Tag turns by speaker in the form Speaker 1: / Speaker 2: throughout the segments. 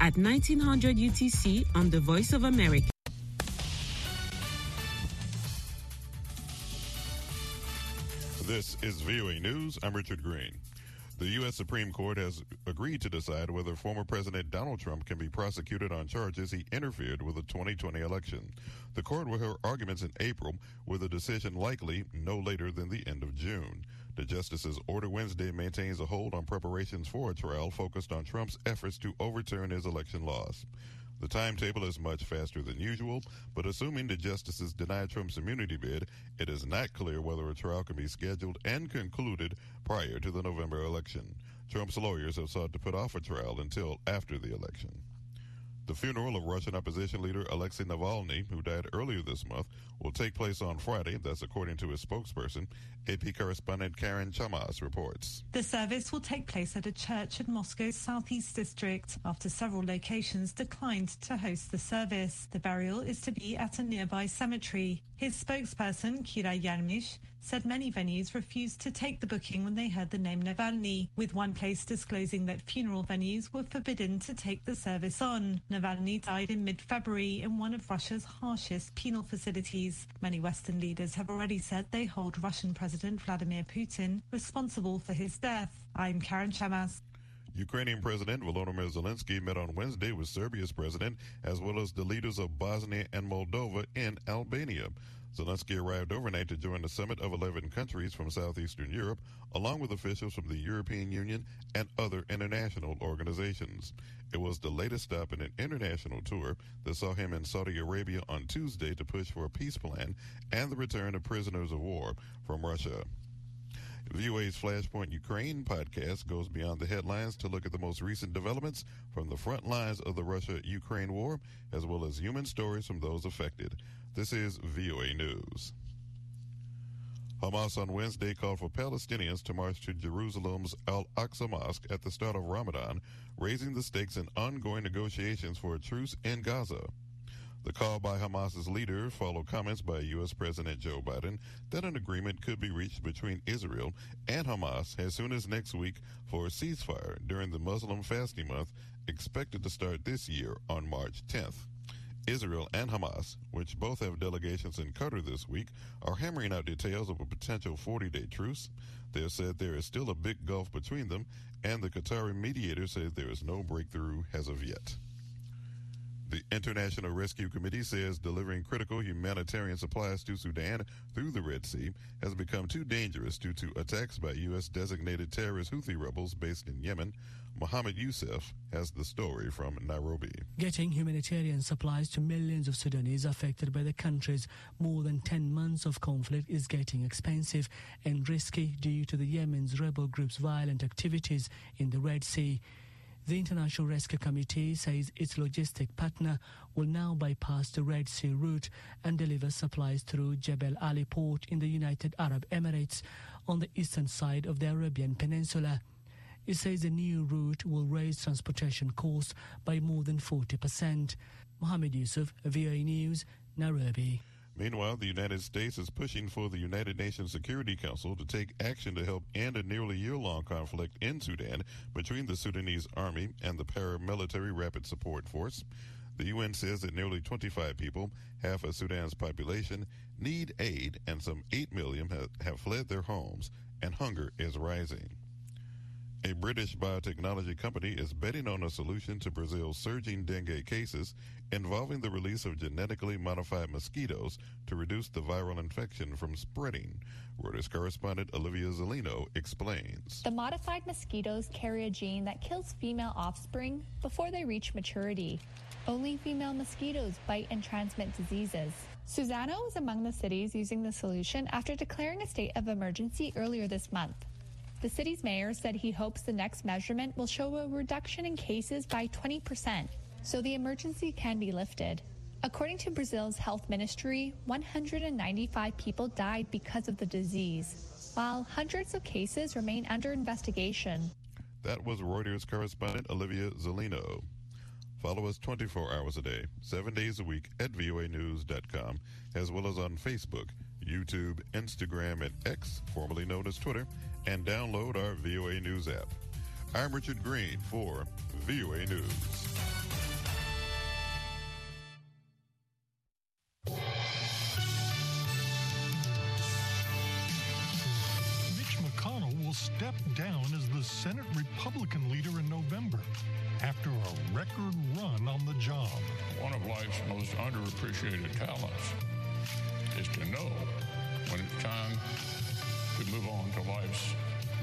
Speaker 1: At 1900 UTC on the Voice of America.
Speaker 2: This is VOA News. I'm Richard Green. The U.S. Supreme Court has agreed to decide whether former President Donald Trump can be prosecuted on charges he interfered with the 2020 election. The court will hear arguments in April, with a decision likely no later than the end of June. The justice's order Wednesday maintains a hold on preparations for a trial focused on Trump's efforts to overturn his election loss. The timetable is much faster than usual, but assuming the justices deny Trump's immunity bid, it is not clear whether a trial can be scheduled and concluded prior to the November election. Trump's lawyers have sought to put off a trial until after the election. The funeral of Russian opposition leader Alexei Navalny, who died earlier this month, will take place on Friday. That's according to his spokesperson. AP correspondent Karen Chammas reports.
Speaker 3: The service will take place at a church in Moscow's southeast district after several locations declined to host the service. The burial is to be at a nearby cemetery. His spokesperson, Kira Yarmysh, said many venues refused to take the booking when they heard the name Navalny, with one place disclosing that funeral venues were forbidden to take the service on. Navalny died in mid-February in one of Russia's harshest penal facilities. Many Western leaders have already said they hold Russian President Vladimir Putin responsible for his death. I'm Karen Chammas.
Speaker 2: Ukrainian President Volodymyr Zelensky met on Wednesday with Serbia's president as well as the leaders of Bosnia and Moldova in Albania. Zelensky arrived overnight to join the summit of 11 countries from southeastern Europe, along with officials from the European Union and other international organizations. It was the latest stop in an international tour that saw him in Saudi Arabia on Tuesday to push for a peace plan and the return of prisoners of war from Russia. VOA's Flashpoint Ukraine podcast goes beyond the headlines to look at the most recent developments from the front lines of the Russia Ukraine war, as well as human stories from those affected. This is VOA News. Hamas on Wednesday called for Palestinians to march to Jerusalem's Al Aqsa Mosque at the start of Ramadan, raising the stakes in ongoing negotiations for a truce in Gaza. The call by Hamas's leader followed comments by U.S. President Joe Biden that an agreement could be reached between Israel and Hamas as soon as next week for a ceasefire during the Muslim fasting month expected to start this year on March 10th. Israel and Hamas, which both have delegations in Qatar this week, are hammering out details of a potential 40 day truce. They have said there is still a big gulf between them, and the Qatari mediator says there is no breakthrough as of yet. The International Rescue Committee says delivering critical humanitarian supplies to Sudan through the Red Sea has become too dangerous due to attacks by U.S. designated terrorist Houthi rebels based in Yemen. Mohammed Yusuf has the story from Nairobi.
Speaker 4: Getting humanitarian supplies to millions of Sudanese affected by the country's more than 10 months of conflict is getting expensive and risky due to the Yemen's rebel group's violent activities in the Red Sea. The International Rescue Committee says its logistic partner will now bypass the Red Sea route and deliver supplies through Jebel Ali port in the United Arab Emirates on the eastern side of the Arabian Peninsula. It says the new route will raise transportation costs by more than 40%. Mohammed Yusuf, VOA News, Nairobi.
Speaker 2: Meanwhile, the United States is pushing for the United Nations Security Council to take action to help end a nearly year long conflict in Sudan between the Sudanese army and the paramilitary Rapid Support Force. The UN says that nearly 25 people, half of Sudan's population, need aid, and some 8 million have, have fled their homes, and hunger is rising. A British biotechnology company is betting on a solution to Brazil's surging dengue cases involving the release of genetically modified mosquitoes to reduce the viral infection from spreading. Reuters correspondent Olivia Zelino explains.
Speaker 5: The modified mosquitoes carry a gene that kills female offspring before they reach maturity. Only female mosquitoes bite and transmit diseases. Suzano was among the cities using the solution after declaring a state of emergency earlier this month. The city's mayor said he hopes the next measurement will show a reduction in cases by 20%, so the emergency can be lifted. According to Brazil's health ministry, 195 people died because of the disease, while hundreds of cases remain under investigation.
Speaker 2: That was Reuters correspondent Olivia Zellino. Follow us 24 hours a day, seven days a week at voanews.com, as well as on Facebook, YouTube, Instagram, and X, formerly known as Twitter, and download our VOA News app. I'm Richard Green for VOA News.
Speaker 6: Mitch McConnell will step down as the Senate Republican leader in November after a record run on the job.
Speaker 7: One of life's most underappreciated talents is to know when it's time to move on to life's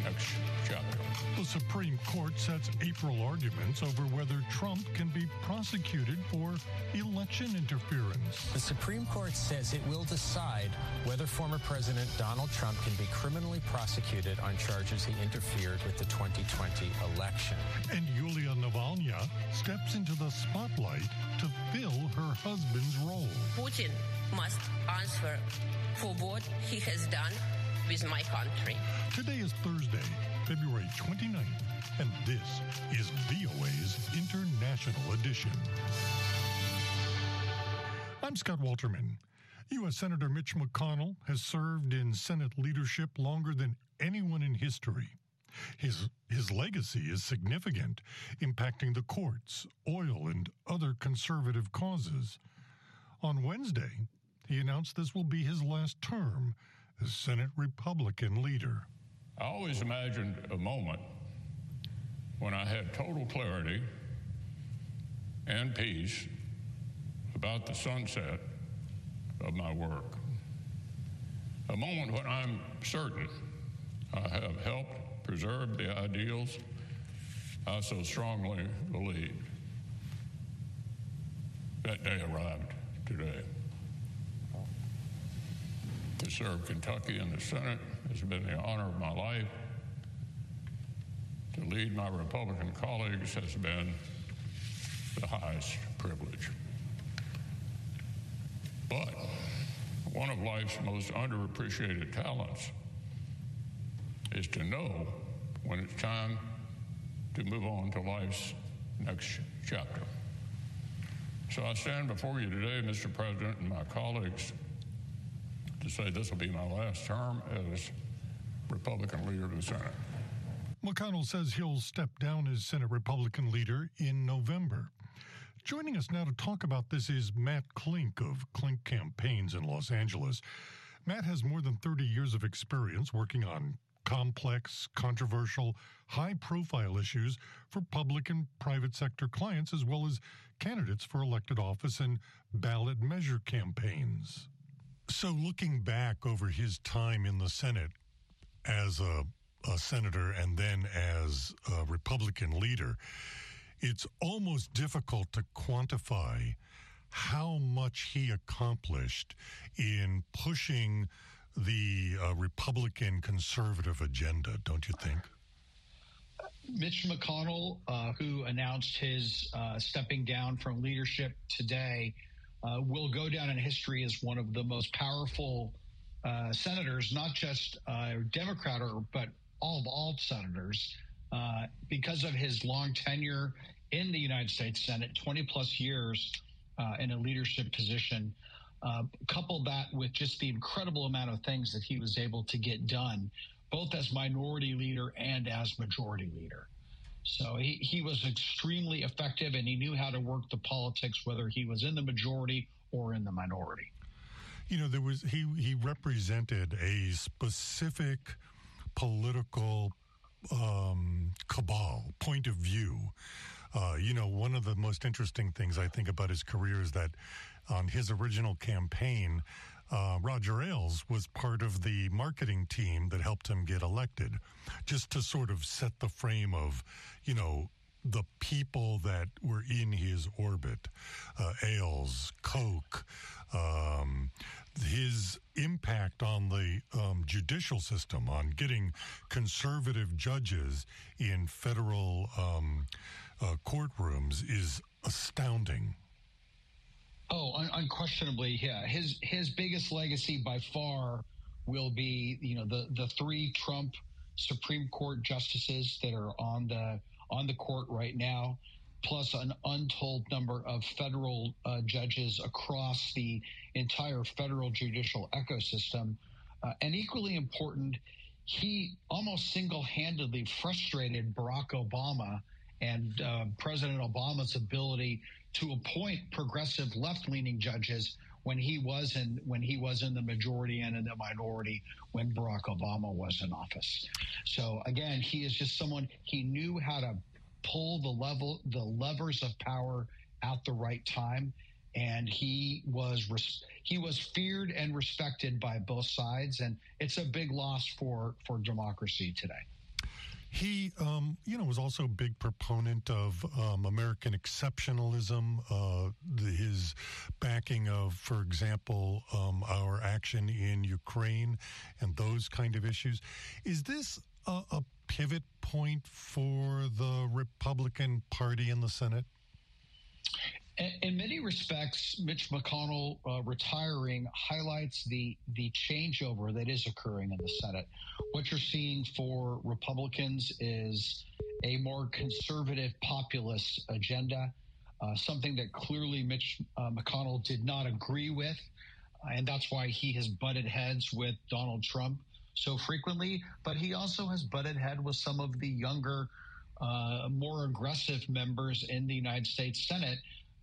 Speaker 7: next chapter.
Speaker 6: The Supreme Court sets April arguments over whether Trump can be prosecuted for election interference.
Speaker 8: The Supreme Court says it will decide whether former President Donald Trump can be criminally prosecuted on charges he interfered with the 2020 election.
Speaker 6: And Yulia Navalny steps into the spotlight to fill her husband's role.
Speaker 9: Putin must answer for what he has done with my country.
Speaker 6: Today is Thursday, February 29th, and this is VOA's International Edition. I'm Scott Walterman. U.S. Senator Mitch McConnell has served in Senate leadership longer than anyone in history. His, his legacy is significant, impacting the courts, oil, and other conservative causes. On Wednesday, he announced this will be his last term as Senate Republican leader.
Speaker 7: I always imagined a moment when I had total clarity and peace about the sunset of my work. A moment when I'm certain I have helped preserve the ideals I so strongly believed. That day arrived today. To serve Kentucky in the Senate has been the honor of my life. To lead my Republican colleagues has been the highest privilege. But one of life's most underappreciated talents is to know when it's time to move on to life's next chapter. So I stand before you today, Mr. President, and my colleagues to say this will be my last term as Republican leader of the Senate.
Speaker 6: McConnell says he'll step down as Senate Republican leader in November. Joining us now to talk about this is Matt Klink of Klink Campaigns in Los Angeles. Matt has more than 30 years of experience working on complex, controversial, high profile issues for public and private sector clients, as well as candidates for elected office and ballot measure campaigns. So, looking back over his time in the Senate as a, a senator and then as a Republican leader, it's almost difficult to quantify how much he accomplished in pushing the uh, Republican conservative agenda, don't you think?
Speaker 10: Mitch McConnell, uh, who announced his uh, stepping down from leadership today, uh, will go down in history as one of the most powerful uh, senators, not just uh, Democrat or but all of all senators, uh, because of his long tenure in the United States Senate, 20 plus years uh, in a leadership position. Uh, couple that with just the incredible amount of things that he was able to get done, both as minority leader and as majority leader. So he, he was extremely effective and he knew how to work the politics, whether he was in the majority or in the minority.
Speaker 6: You know, there was he he represented a specific political um, cabal point of view. Uh, you know, one of the most interesting things I think about his career is that on his original campaign, uh, Roger Ailes was part of the marketing team that helped him get elected, just to sort of set the frame of, you know, the people that were in his orbit, uh, Ailes, Koch, um, his impact on the um, judicial system, on getting conservative judges in federal um, uh, courtrooms is astounding.
Speaker 10: Oh, un- unquestionably, yeah. His his biggest legacy by far will be, you know, the the three Trump Supreme Court justices that are on the on the court right now, plus an untold number of federal uh, judges across the entire federal judicial ecosystem, uh, and equally important, he almost single handedly frustrated Barack Obama and uh, President Obama's ability to appoint progressive left leaning judges when he was in when he was in the majority and in the minority when Barack Obama was in office. So again, he is just someone he knew how to pull the level the levers of power at the right time and he was he was feared and respected by both sides and it's a big loss for for democracy today
Speaker 6: he, um, you know, was also a big proponent of um, American exceptionalism. Uh, the, his backing of, for example, um, our action in Ukraine and those kind of issues. Is this a, a pivot point for the Republican Party in the Senate?
Speaker 10: In many respects, Mitch McConnell uh, retiring highlights the the changeover that is occurring in the Senate. What you're seeing for Republicans is a more conservative populist agenda, uh, something that clearly Mitch uh, McConnell did not agree with, and that's why he has butted heads with Donald Trump so frequently. But he also has butted head with some of the younger, uh, more aggressive members in the United States Senate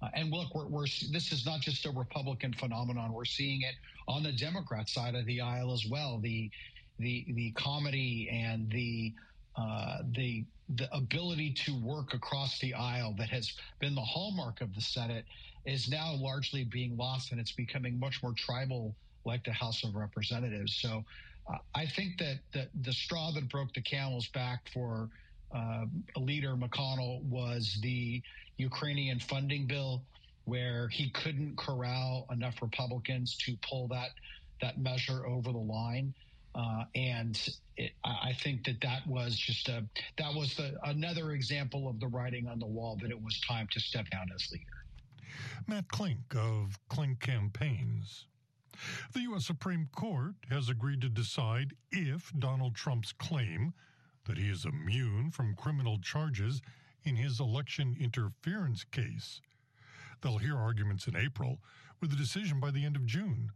Speaker 10: uh, and look, we're, we're, this is not just a Republican phenomenon. We're seeing it on the Democrat side of the aisle as well. The the the comedy and the uh, the the ability to work across the aisle that has been the hallmark of the Senate is now largely being lost, and it's becoming much more tribal, like the House of Representatives. So, uh, I think that the, the straw that broke the camel's back for leader McConnell was the Ukrainian funding bill, where he couldn't corral enough Republicans to pull that that measure over the line. Uh, and it, I think that that was just a that was the, another example of the writing on the wall that it was time to step down as leader.
Speaker 6: Matt Klink of Klink Campaigns. The U.S. Supreme Court has agreed to decide if Donald Trump's claim that he is immune from criminal charges in his election interference case. They'll hear arguments in April, with a decision by the end of June.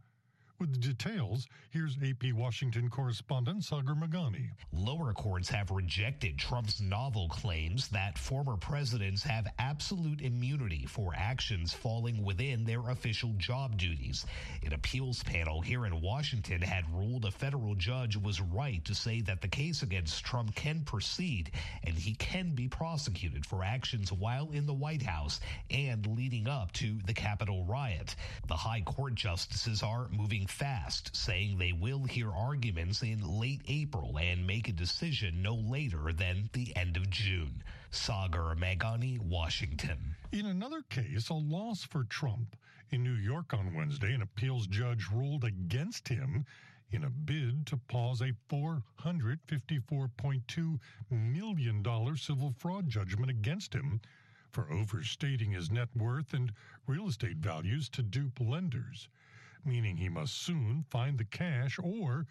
Speaker 6: With details, here's AP Washington correspondent Sagar Meghani.
Speaker 11: Lower courts have rejected Trump's novel claims that former presidents have absolute immunity for actions falling within their official job duties. An appeals panel here in Washington had ruled a federal judge was right to say that the case against Trump can proceed and he can be prosecuted for actions while in the White House and leading up to the Capitol riot. The high court justices are moving fast, saying they will hear arguments in late April and make a decision no later than the end of June. Sagar Meghani, Washington.
Speaker 6: In another case, a loss for Trump. In New York on Wednesday, an appeals judge ruled against him in a bid to pause a $454.2 million civil fraud judgment against him for overstating his net worth and real estate values to dupe lenders meaning he must soon find the cash or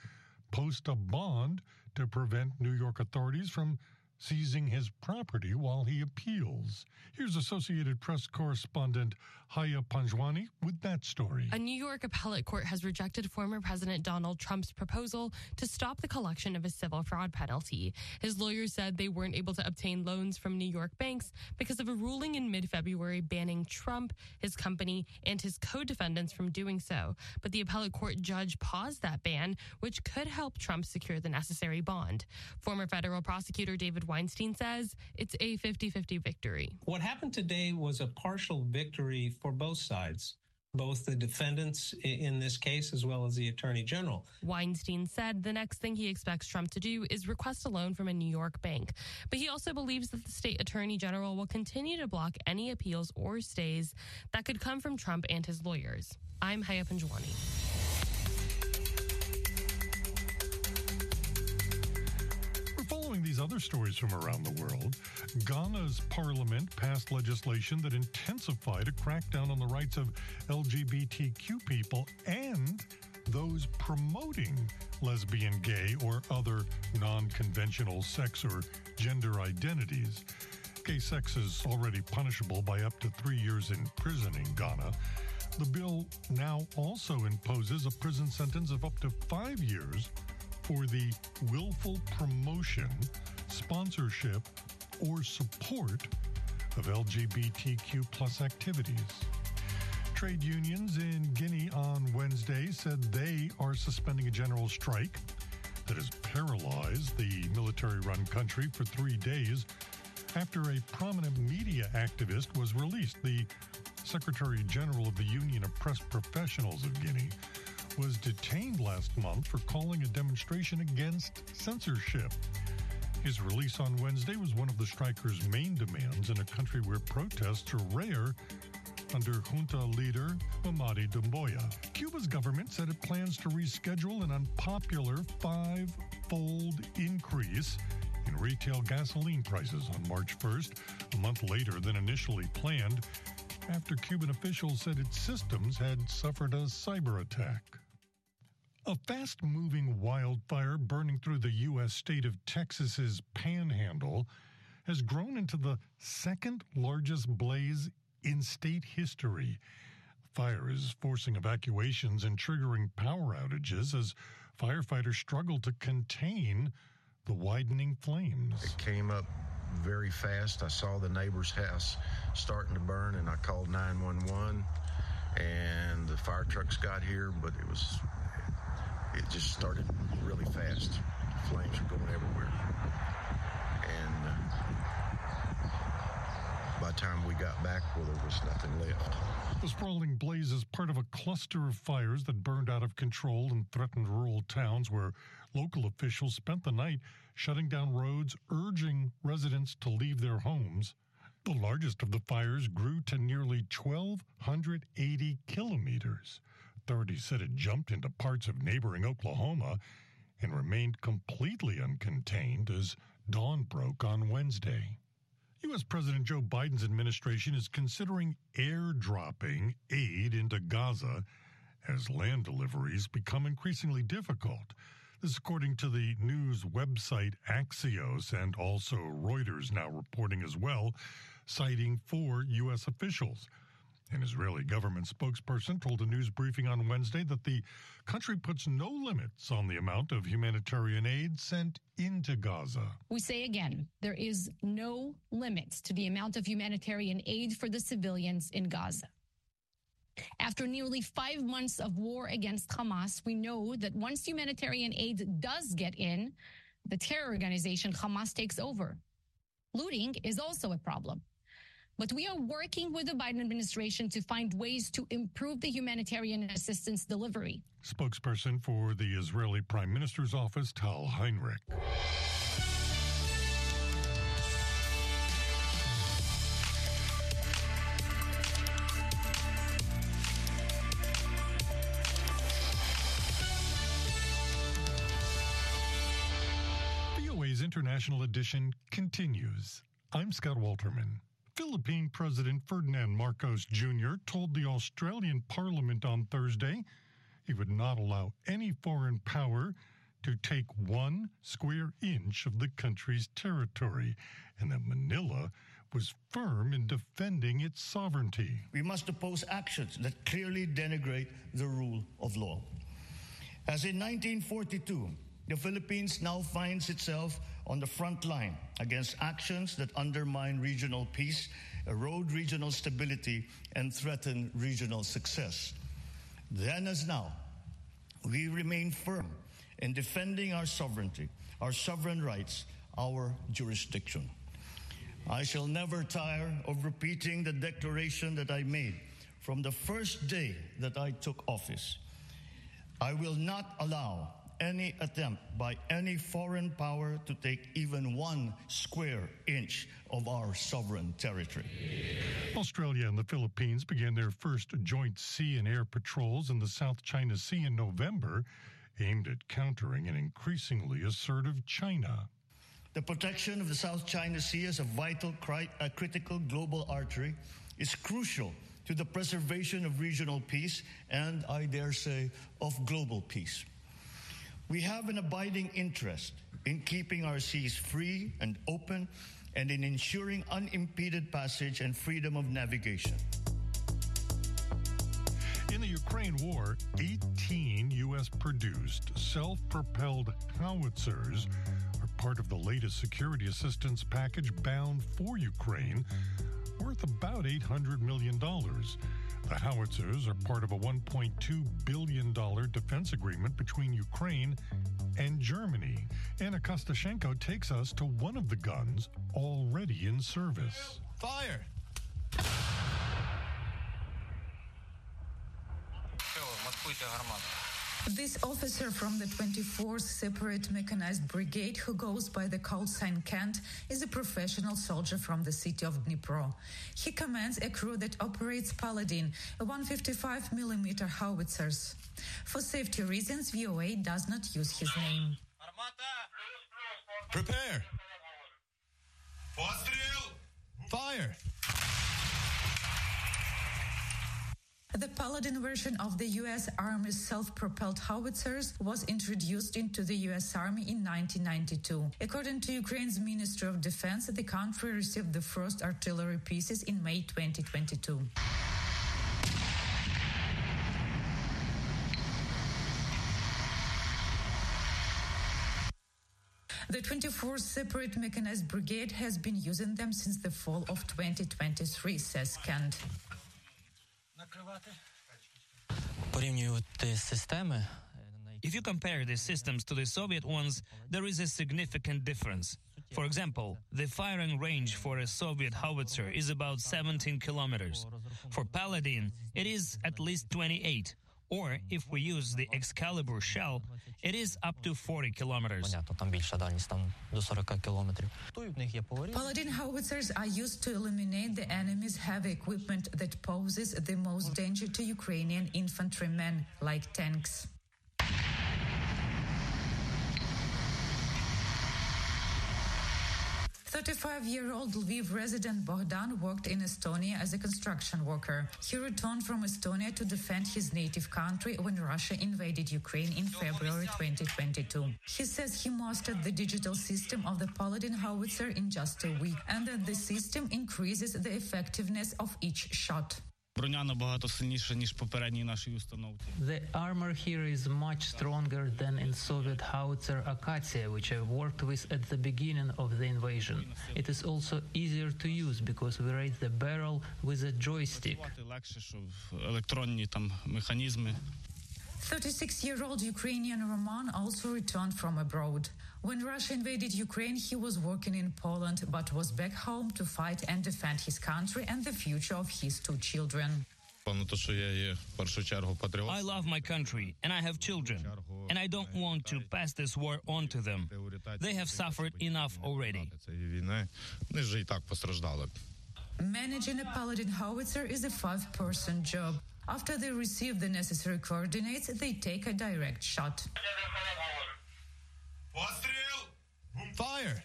Speaker 6: post a bond to prevent New York authorities from seizing his property while he appeals. Here's Associated Press correspondent Haya Panjwani with that story.
Speaker 12: A New York appellate court has rejected former President Donald Trump's proposal to stop the collection of a civil fraud penalty. His lawyers said they weren't able to obtain loans from New York banks because of a ruling in mid February banning Trump, his company, and his co defendants from doing so. But the appellate court judge paused that ban, which could help Trump secure the necessary bond. Former federal prosecutor David Weinstein says it's a 50 50 victory.
Speaker 13: What happened today was a partial victory for both sides both the defendants in this case as well as the attorney general.
Speaker 12: Weinstein said the next thing he expects Trump to do is request a loan from a New York bank. But he also believes that the state attorney general will continue to block any appeals or stays that could come from Trump and his lawyers. I'm Haya Panjwani.
Speaker 6: Other stories from around the world, Ghana's parliament passed legislation that intensified a crackdown on the rights of LGBTQ people and those promoting lesbian, gay, or other non conventional sex or gender identities. Gay sex is already punishable by up to three years in prison in Ghana. The bill now also imposes a prison sentence of up to five years for the willful promotion, sponsorship, or support of LGBTQ plus activities. Trade unions in Guinea on Wednesday said they are suspending a general strike that has paralyzed the military run country for three days after a prominent media activist was released. The Secretary General of the Union of Press Professionals of Guinea was detained last month for calling a demonstration against censorship. His release on Wednesday was one of the strikers' main demands in a country where protests are rare under junta leader Mamadi Doumbouya. Cuba's government said it plans to reschedule an unpopular five fold increase in retail gasoline prices on March 1st, a month later than initially planned, after Cuban officials said its systems had suffered a cyber attack. A fast moving wildfire burning through the U.S. state of Texas's panhandle has grown into the second largest blaze in state history. Fire is forcing evacuations and triggering power outages as firefighters struggle to contain the widening flames.
Speaker 14: It came up very fast. I saw the neighbor's house starting to burn and I called 911 and the fire trucks got here, but it was it just started really fast. Flames were going everywhere. And uh, by the time we got back, well, there was nothing left.
Speaker 6: The sprawling blaze is part of a cluster of fires that burned out of control and threatened rural towns where local officials spent the night shutting down roads, urging residents to leave their homes. The largest of the fires grew to nearly 1,280 kilometers. Authorities said it jumped into parts of neighboring Oklahoma and remained completely uncontained as dawn broke on Wednesday. U.S. President Joe Biden's administration is considering airdropping aid into Gaza as land deliveries become increasingly difficult. This, according to the news website Axios and also Reuters now reporting as well, citing four U.S. officials. An Israeli government spokesperson told a news briefing on Wednesday that the country puts no limits on the amount of humanitarian aid sent into Gaza.
Speaker 15: We say again, there is no limits to the amount of humanitarian aid for the civilians in Gaza. After nearly five months of war against Hamas, we know that once humanitarian aid does get in, the terror organization Hamas takes over. Looting is also a problem. But we are working with the Biden administration to find ways to improve the humanitarian assistance delivery.
Speaker 6: Spokesperson for the Israeli Prime Minister's office, Tal Heinrich. International Edition continues. I'm Scott Walterman. Philippine President Ferdinand Marcos Jr. told the Australian Parliament on Thursday he would not allow any foreign power to take one square inch of the country's territory, and that Manila was firm in defending its sovereignty.
Speaker 16: We must oppose actions that clearly denigrate the rule of law. As in 1942, the Philippines now finds itself on the front line against actions that undermine regional peace, erode regional stability, and threaten regional success. Then as now, we remain firm in defending our sovereignty, our sovereign rights, our jurisdiction. I shall never tire of repeating the declaration that I made from the first day that I took office. I will not allow any attempt by any foreign power to take even one square inch of our sovereign territory.
Speaker 6: Australia and the Philippines began their first joint sea and air patrols in the South China Sea in November, aimed at countering an increasingly assertive China.
Speaker 16: The protection of the South China Sea as a vital, cri- a critical global artery is crucial to the preservation of regional peace and, I dare say, of global peace. We have an abiding interest in keeping our seas free and open and in ensuring unimpeded passage and freedom of navigation.
Speaker 6: In the Ukraine war, 18 U.S. produced self propelled howitzers are part of the latest security assistance package bound for Ukraine, worth about $800 million. The howitzers are part of a $1.2 billion defense agreement between Ukraine and Germany. Anna Kostashenko takes us to one of the guns already in service.
Speaker 17: Fire!
Speaker 18: This officer from the 24th Separate Mechanized Brigade, who goes by the call sign Kent, is a professional soldier from the city of Dnipro. He commands a crew that operates Paladin, a 155mm howitzers. For safety reasons, VOA does not use his name.
Speaker 17: Prepare! Fire!
Speaker 18: The Paladin version of the U.S. Army's self-propelled howitzers was introduced into the U.S. Army in 1992. According to Ukraine's Ministry of Defense, the country received the first artillery pieces in May 2022. The 24th Separate Mechanized Brigade has been using them since the fall of 2023, says Kent.
Speaker 19: If you compare these systems to the Soviet ones, there is a significant difference. For example, the firing range for a Soviet howitzer is about 17 kilometers. For Paladin, it is at least 28. Or if we use the Excalibur shell, it is up to 40 kilometers.
Speaker 18: Paladin howitzers are used to eliminate the enemy's heavy equipment that poses the most danger to Ukrainian infantrymen, like tanks. 35-year-old Lviv resident Bogdan worked in Estonia as a construction worker. He returned from Estonia to defend his native country when Russia invaded Ukraine in February 2022. He says he mastered the digital system of the Paladin howitzer in just a week and that the system increases the effectiveness of each shot.
Speaker 20: Броня набагато сильніша, ніж попередній нашій установці.
Speaker 21: The armor here is much stronger than in Soviet howitzer Akatsiya, which I worked with at the beginning of the invasion. It is also easier to use because we raise the barrel with a joystick.
Speaker 20: Легше, що електронні там механізми.
Speaker 18: 36-year-old Ukrainian Roman also returned from abroad. When Russia invaded Ukraine, he was working in Poland but was back home to fight and defend his country and the future of his two children.
Speaker 19: I love my country and I have children, and I don't want to pass this war on to them. They have suffered enough already.
Speaker 18: Managing a Paladin howitzer is a five person job. After they receive the necessary coordinates, they take a direct shot.
Speaker 17: Fire!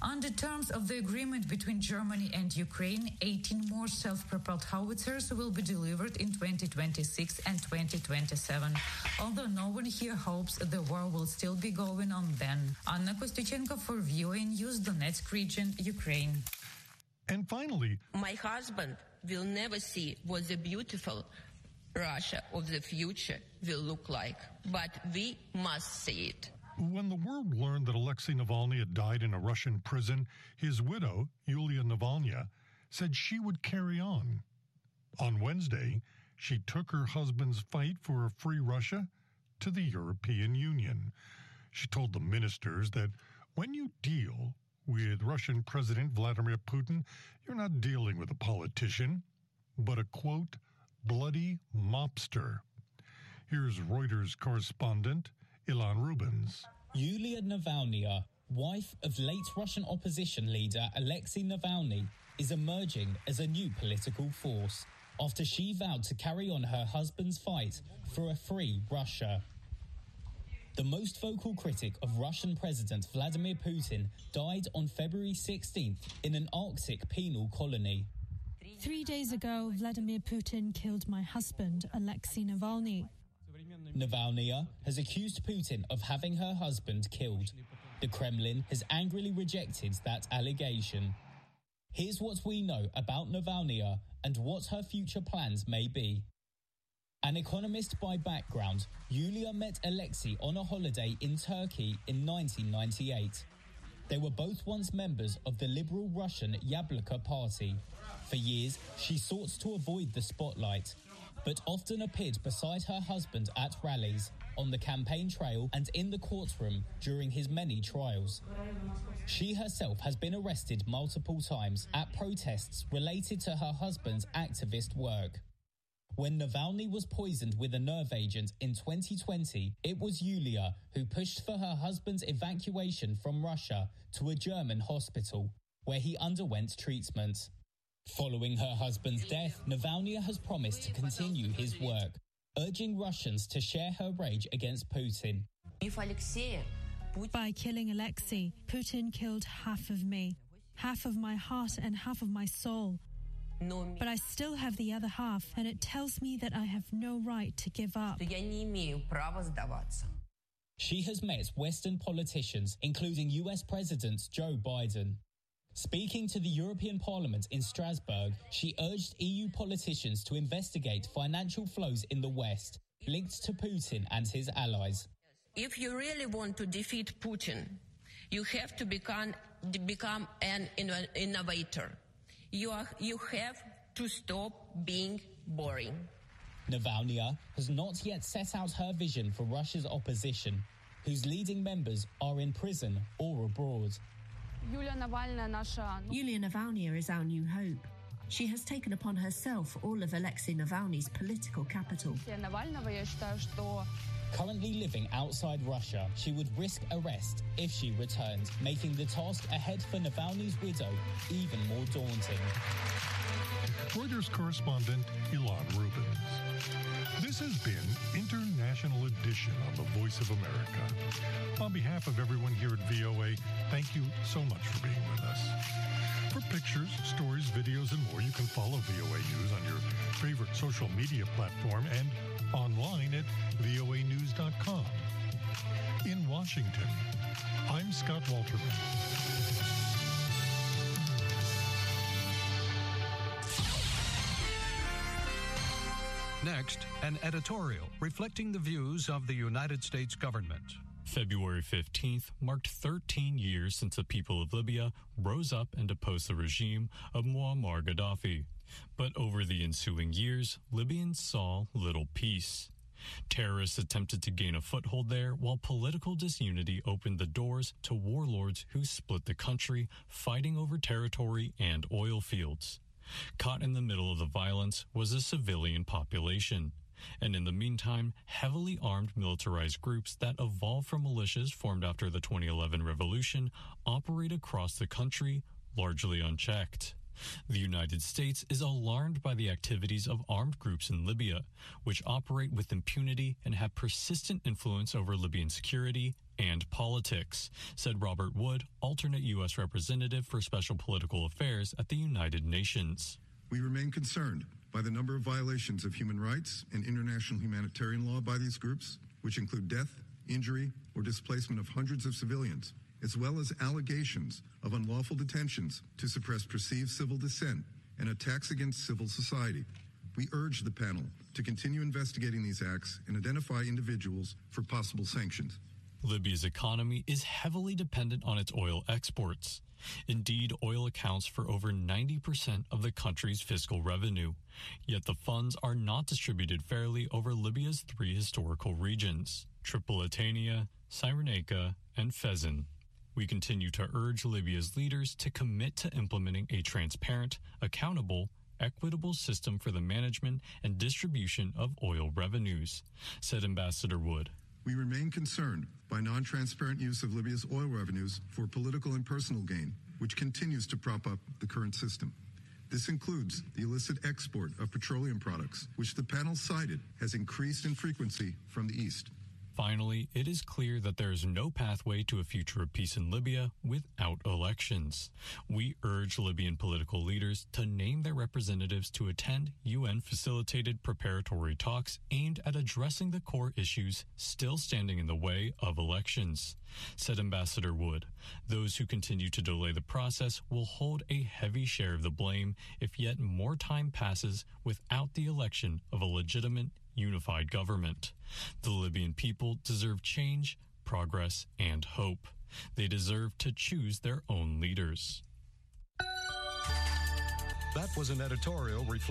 Speaker 18: Under terms of the agreement between Germany and Ukraine, 18 more self-propelled howitzers will be delivered in 2026 and 2027. Although no one here hopes the war will still be going on then. Anna Kostychenko for VOA News, Donetsk region, Ukraine.
Speaker 6: And finally,
Speaker 9: my husband will never see what the beautiful Russia of the future will look like, but we must see it.
Speaker 6: When the world learned that Alexei Navalny had died in a Russian prison, his widow, Yulia Navalny, said she would carry on. On Wednesday, she took her husband's fight for a free Russia to the European Union. She told the ministers that when you deal with Russian President Vladimir Putin, you're not dealing with a politician, but a quote, bloody mobster. Here's Reuters correspondent Ilan Rubens.
Speaker 22: Yulia Navalny, wife of late Russian opposition leader Alexei Navalny, is emerging as a new political force after she vowed to carry on her husband's fight for a free Russia. The most vocal critic of Russian President Vladimir Putin died on February 16th in an Arctic penal colony.
Speaker 23: Three days ago, Vladimir Putin killed my husband, Alexei Navalny.
Speaker 22: Navalny has accused Putin of having her husband killed. The Kremlin has angrily rejected that allegation. Here's what we know about Navalny and what her future plans may be. An economist by background, Yulia met Alexei on a holiday in Turkey in 1998. They were both once members of the liberal Russian Yabloko party. For years, she sought to avoid the spotlight, but often appeared beside her husband at rallies, on the campaign trail, and in the courtroom during his many trials. She herself has been arrested multiple times at protests related to her husband's activist work. When Navalny was poisoned with a nerve agent in 2020, it was Yulia who pushed for her husband's evacuation from Russia to a German hospital, where he underwent treatment. Following her husband's death, Navalny has promised to continue his work, urging Russians to share her rage against Putin.
Speaker 23: By killing Alexei, Putin killed half of me, half of my heart and half of my soul. But I still have the other half, and it tells me that I have no right to give up.
Speaker 22: She has met Western politicians, including US President Joe Biden. Speaking to the European Parliament in Strasbourg, she urged EU politicians to investigate financial flows in the West linked to Putin and his allies.
Speaker 9: If you really want to defeat Putin, you have to become, become an innovator. You, are, you have to stop being boring.
Speaker 22: Navalny has not yet set out her vision for Russia's opposition, whose leading members are in prison or abroad.
Speaker 24: Yulia Navalny is our new hope. She has taken upon herself all of Alexei Navalny's political capital.
Speaker 22: Currently living outside Russia, she would risk arrest if she returned, making the task ahead for Navalny's widow even more daunting.
Speaker 6: Reuters correspondent Ilan Rubins. This has been International Edition on the Voice of America. On behalf of everyone here at VOA, thank you so much for being with us. For pictures, stories, videos, and more, you can follow VOA News on your favorite social media platform and online at voanews.com. In Washington, I'm Scott Walterman.
Speaker 25: Next, an editorial reflecting the views of the United States government.
Speaker 26: February 15th marked 13 years since the people of Libya rose up and deposed the regime of Muammar Gaddafi. But over the ensuing years, Libyans saw little peace. Terrorists attempted to gain a foothold there, while political disunity opened the doors to warlords who split the country, fighting over territory and oil fields. Caught in the middle of the violence was a civilian population. And in the meantime, heavily armed militarized groups that evolved from militias formed after the 2011 revolution operate across the country, largely unchecked. The United States is alarmed by the activities of armed groups in Libya, which operate with impunity and have persistent influence over Libyan security and politics, said Robert Wood, alternate U.S. representative for special political affairs at the United Nations.
Speaker 27: We remain concerned by the number of violations of human rights and international humanitarian law by these groups, which include death, injury, or displacement of hundreds of civilians, as well as allegations of unlawful detentions to suppress perceived civil dissent and attacks against civil society. We urge the panel to continue investigating these acts and identify individuals for possible sanctions.
Speaker 26: Libya's economy is heavily dependent on its oil exports. Indeed, oil accounts for over 90% of the country's fiscal revenue. Yet the funds are not distributed fairly over Libya's three historical regions Tripolitania, Cyrenaica, and Fezzan. We continue to urge Libya's leaders to commit to implementing a transparent, accountable, equitable system for the management and distribution of oil revenues, said Ambassador Wood.
Speaker 27: We remain concerned by non transparent use of Libya's oil revenues for political and personal gain, which continues to prop up the current system. This includes the illicit export of petroleum products, which the panel cited has increased in frequency from the East.
Speaker 26: Finally, it is clear that there is no pathway to a future of peace in Libya without elections. We urge Libyan political leaders to name their representatives to attend UN facilitated preparatory talks aimed at addressing the core issues still standing in the way of elections, said Ambassador Wood. Those who continue to delay the process will hold a heavy share of the blame if yet more time passes without the election of a legitimate unified government. The Libyan people deserve change, progress, and hope. They deserve to choose their own leaders.
Speaker 25: That was an editorial reflecting